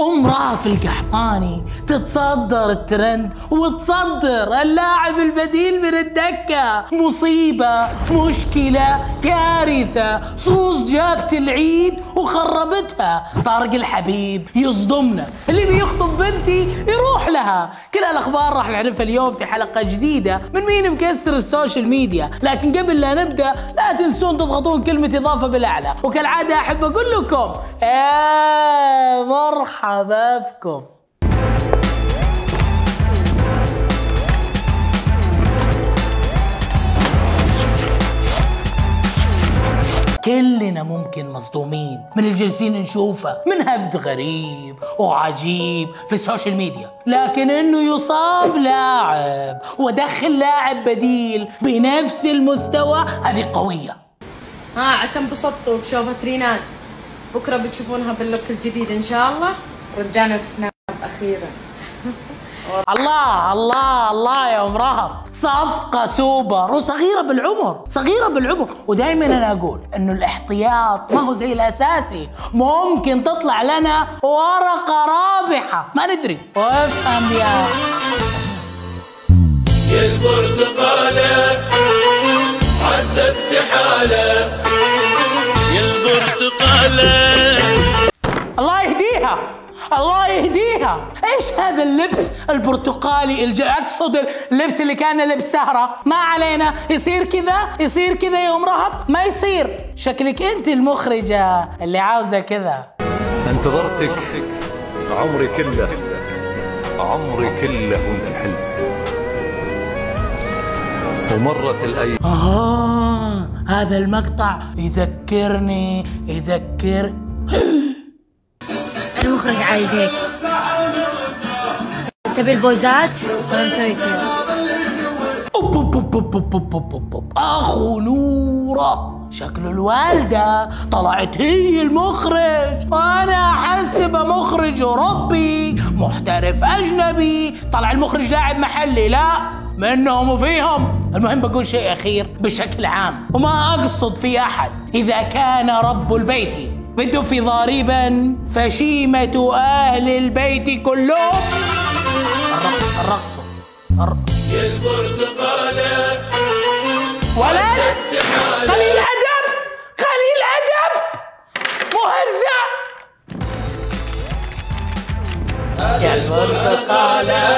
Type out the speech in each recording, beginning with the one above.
ام رهف القحطاني تتصدر الترند وتصدر اللاعب البديل من الدكة. مصيبة مشكلة كارثة. صوص جابت العيد وخربتها. طارق الحبيب يصدمنا. اللي بيخطب بنتي يروح لها. كل هالأخبار راح نعرفها اليوم في حلقة جديدة من مين مكسر ال social media. لكن قبل لا نبدأ لا تنسون تضغطون كلمة إضافة بالأعلى. وكالعادة أحب أقول لكم يا مرحبا. بكم كلنا ممكن مصدومين من الجالسين نشوفه من هبد غريب وعجيب في ال social media. لكن إنه يصاب لاعب ودخل لاعب بديل بنفس المستوى هذه قوية. ها عشان انبسطتوا في شو فاترينات بكرة بتشوفونها باللوك الجديد إن شاء الله. رجعنا السناب أخيرا. الله الله الله يا أم رهف. صفقة سوبر وصغيرة بالعمر صغيرة بالعمر. ودائما أنا أقول إنه الاحتياط ما هو زي الأساسي. ممكن تطلع لنا ورقة رابحة. ما ندري. وافهم يا. يا البرتقالة إيش هذا اللبس البرتقالي الج... أقصد اللبس اللي كان لبس سهرة. ما علينا. يصير كذا؟ يصير كذا يا ام رهف؟ ما يصير. شكلك أنت المخرجة اللي عاوزة كذا. انتظرتك عمري كله. عمري كله وانت حلو ومرت الأيام. آه هذا المقطع. يذكرني يذكر. المخرج عايز هيك تبي البوزات؟ نسوي كذا أخو نورة. شكل الوالدة طلعت هي المخرج. أنا أحس مخرج أوروبي محترف أجنبي. طلع المخرج لاعب محلي. لا منهم وفيهم. المهم بقول شيء أخير بشكل عام وما أقصد في أحد. إذا كان رب البيت بده في ضاربا فشيمة أهل البيت كلهم. الرقص الرقص. البرتقالة ولد قليل أدب قليل أدب مهزأ. يا البرتقالة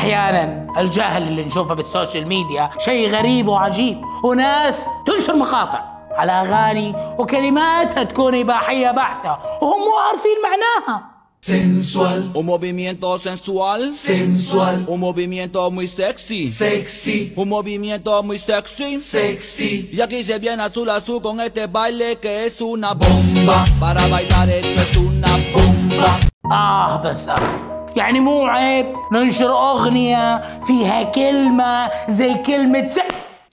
أحيانا الجهل اللي نشوفه بالسوشيال ميديا شيء غريب وعجيب وناس تنشر مقاطع على اغاني وكلماتها تكون اباحيه بحته وهم مو عارفين معناها sensual Un movimiento sensual, sensual un movimiento muy sexy, sexy un movimiento muy sexy. sexy Y aquí se viene azul azul con este baile que es una bomba. Para bailar esto es una bomba. آه بس آه يعني مو عيب. ننشر أغنية فيها كلمة زي كلمة س...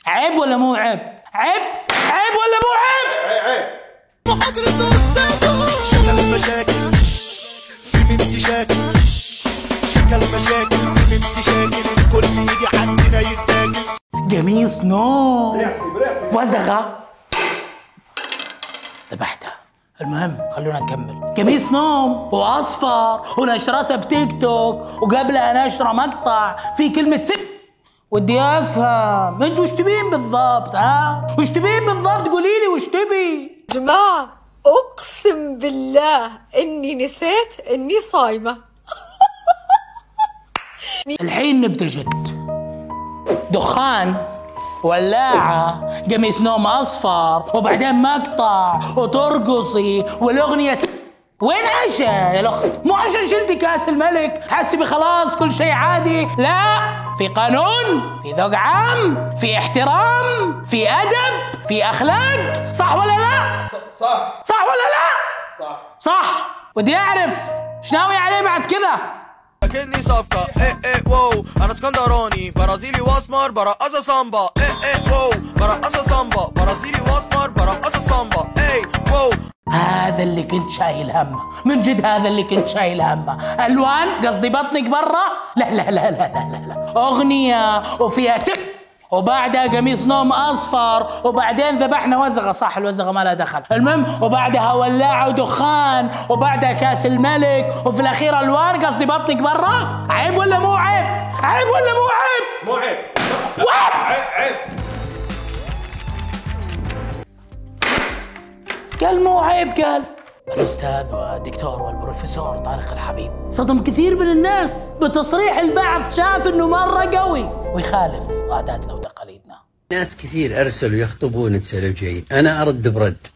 عيب ولا مو عيب؟ عيب؟ عيب ولا مو عيب؟ شكل المشاكل. في بنتي شاكل شكل المشاكل. في بنتي شاكل الكل يجي عندنا يتاكل. قميص نوم وزغة. ذبحتها. المهم خلونا نكمل. قميص نوم وأصفر ونشرتها بتيك توك وقبلها نشره مقطع في كلمة ست. ودي أفهم. أنتوا وش تبين بالضبط ها؟ وش تبين بالضبط؟ قولي لي وش تبي؟ جماعة أقسم بالله إني نسيت إني صايمة. الحين نبدا جد. دخان ولاعة قميص نوم أصفر وبعدين مقطع وترقصي والأغنية س... وين عشاء يا الأخت؟ مو عشان شلتي كأس الملك تحسبي خلاص كل شيء عادي لا في قانون في ذوق عام في احترام في أدب في أخلاق صح ولا لا؟ صح صح ولا لا؟ صح صح ودي أعرف إيش ناوي عليه بعد كذا؟ كني صفقة. إيه إيه واو. أنا اسكندراني. برازيلي وأسمر برقصة سامبا. إيه إيه واو. برقصة سامبا. برازيلي وأسمر برقصة سامبا. إيه واو. هذا اللي كنت شايل همه. من جد هذا اللي كنت شايل همه. ألوان قصدي بطنك برا. لا لا لا لا لا لا, لا. أغنية وفيها سب وبعدها قميص نوم أصفر وبعدين ذبحنا وزغة. صح الوزغة ما لها دخل. المهم وبعدها ولاعه ودخان وبعدها كأس الملك وفي الأخير ألوان. قصدي بطنك برا؟ عيب ولا مو عيب؟ عيب ولا مو عيب؟ مو عيب. وات عيب. قال مو عيب قال. الأستاذ والدكتور والبروفيسور طارق الحبيب. صدم كثير من الناس بتصريح البعث شاف إنه مرة قوي. ويخالف عاداتنا وتقاليدنا. ناس كثير أرسلوا يخطبون السلفيين أنا أرد برد.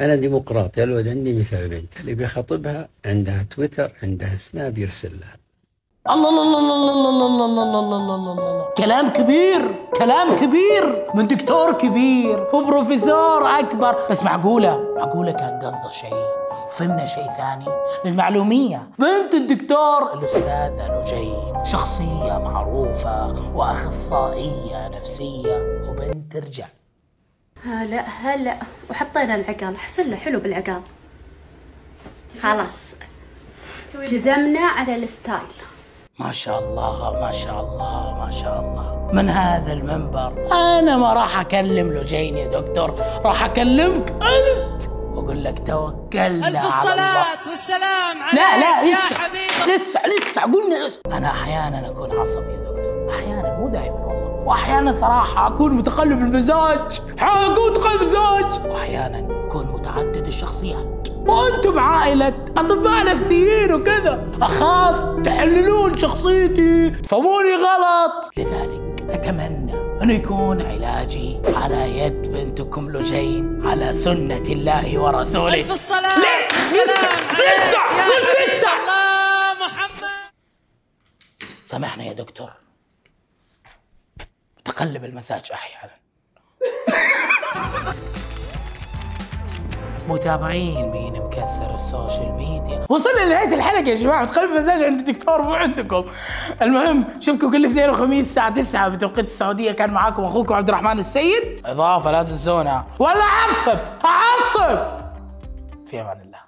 أنا ديمقراطي الولد عندي مثل بنت. اللي بيخطبها عندها تويتر عندها سناب يرسل لها. الله الله الله الله الله الله الله الله الله الله الله الله كلام كبير كلام كبير من دكتور كبير وبروفيسور اكبر بس معقوله معقوله كان قصده شيء وفهمنا شيء ثاني للمعلوميه بنت الدكتور الاستاذه لجين شخصيه معروفه واخصائيه نفسيه وبنت رجال هلا هلا وحطينا العقال حسن له حلو بالعقال خلاص جزمنا على الستايل ما شاء الله ما شاء الله ما شاء الله. من هذا المنبر؟ أنا ما راح أكلم لجين يا دكتور راح أكلمك أنت. وأقول لك توكلنا ألف على الصلاة الله والسلام عليك لا لا يا لسه حبيبي لسه لسه قلنا لسه. أنا أحيانا أكون عصبي يا دكتور. أحيانا مو دائما والله. واحيانا صراحة أكون متقلب المزاج. أكون متقلب المزاج. واحيانا أكون متعدد الشخصيات. وأنتم عائلة أطباء نفسيين وكذا. أخاف تحللون. شخصيتي. تفهموني غلط. لذلك أتمنى انه يكون علاجي على يد بنتكم لجين على سنة الله ورسوله. ألف الصلاة لسه- لسه- لسه. الله محمد. سامحنا يا دكتور. تقلب المزاج أحيانا. متابعين مين مكسر ال social media. وصلنا لنهاية الحلقة يا جماعة. تقلب المزاج عند الدكتور مو عندكم. المهم شوفكم كل اثنين وخميس الساعة 9 بتوقيت السعودية. كان معاكم أخوكم عبد الرحمن السيد. إضافة لا تنسونا. ولا أعصب أعصب. في أمان الله.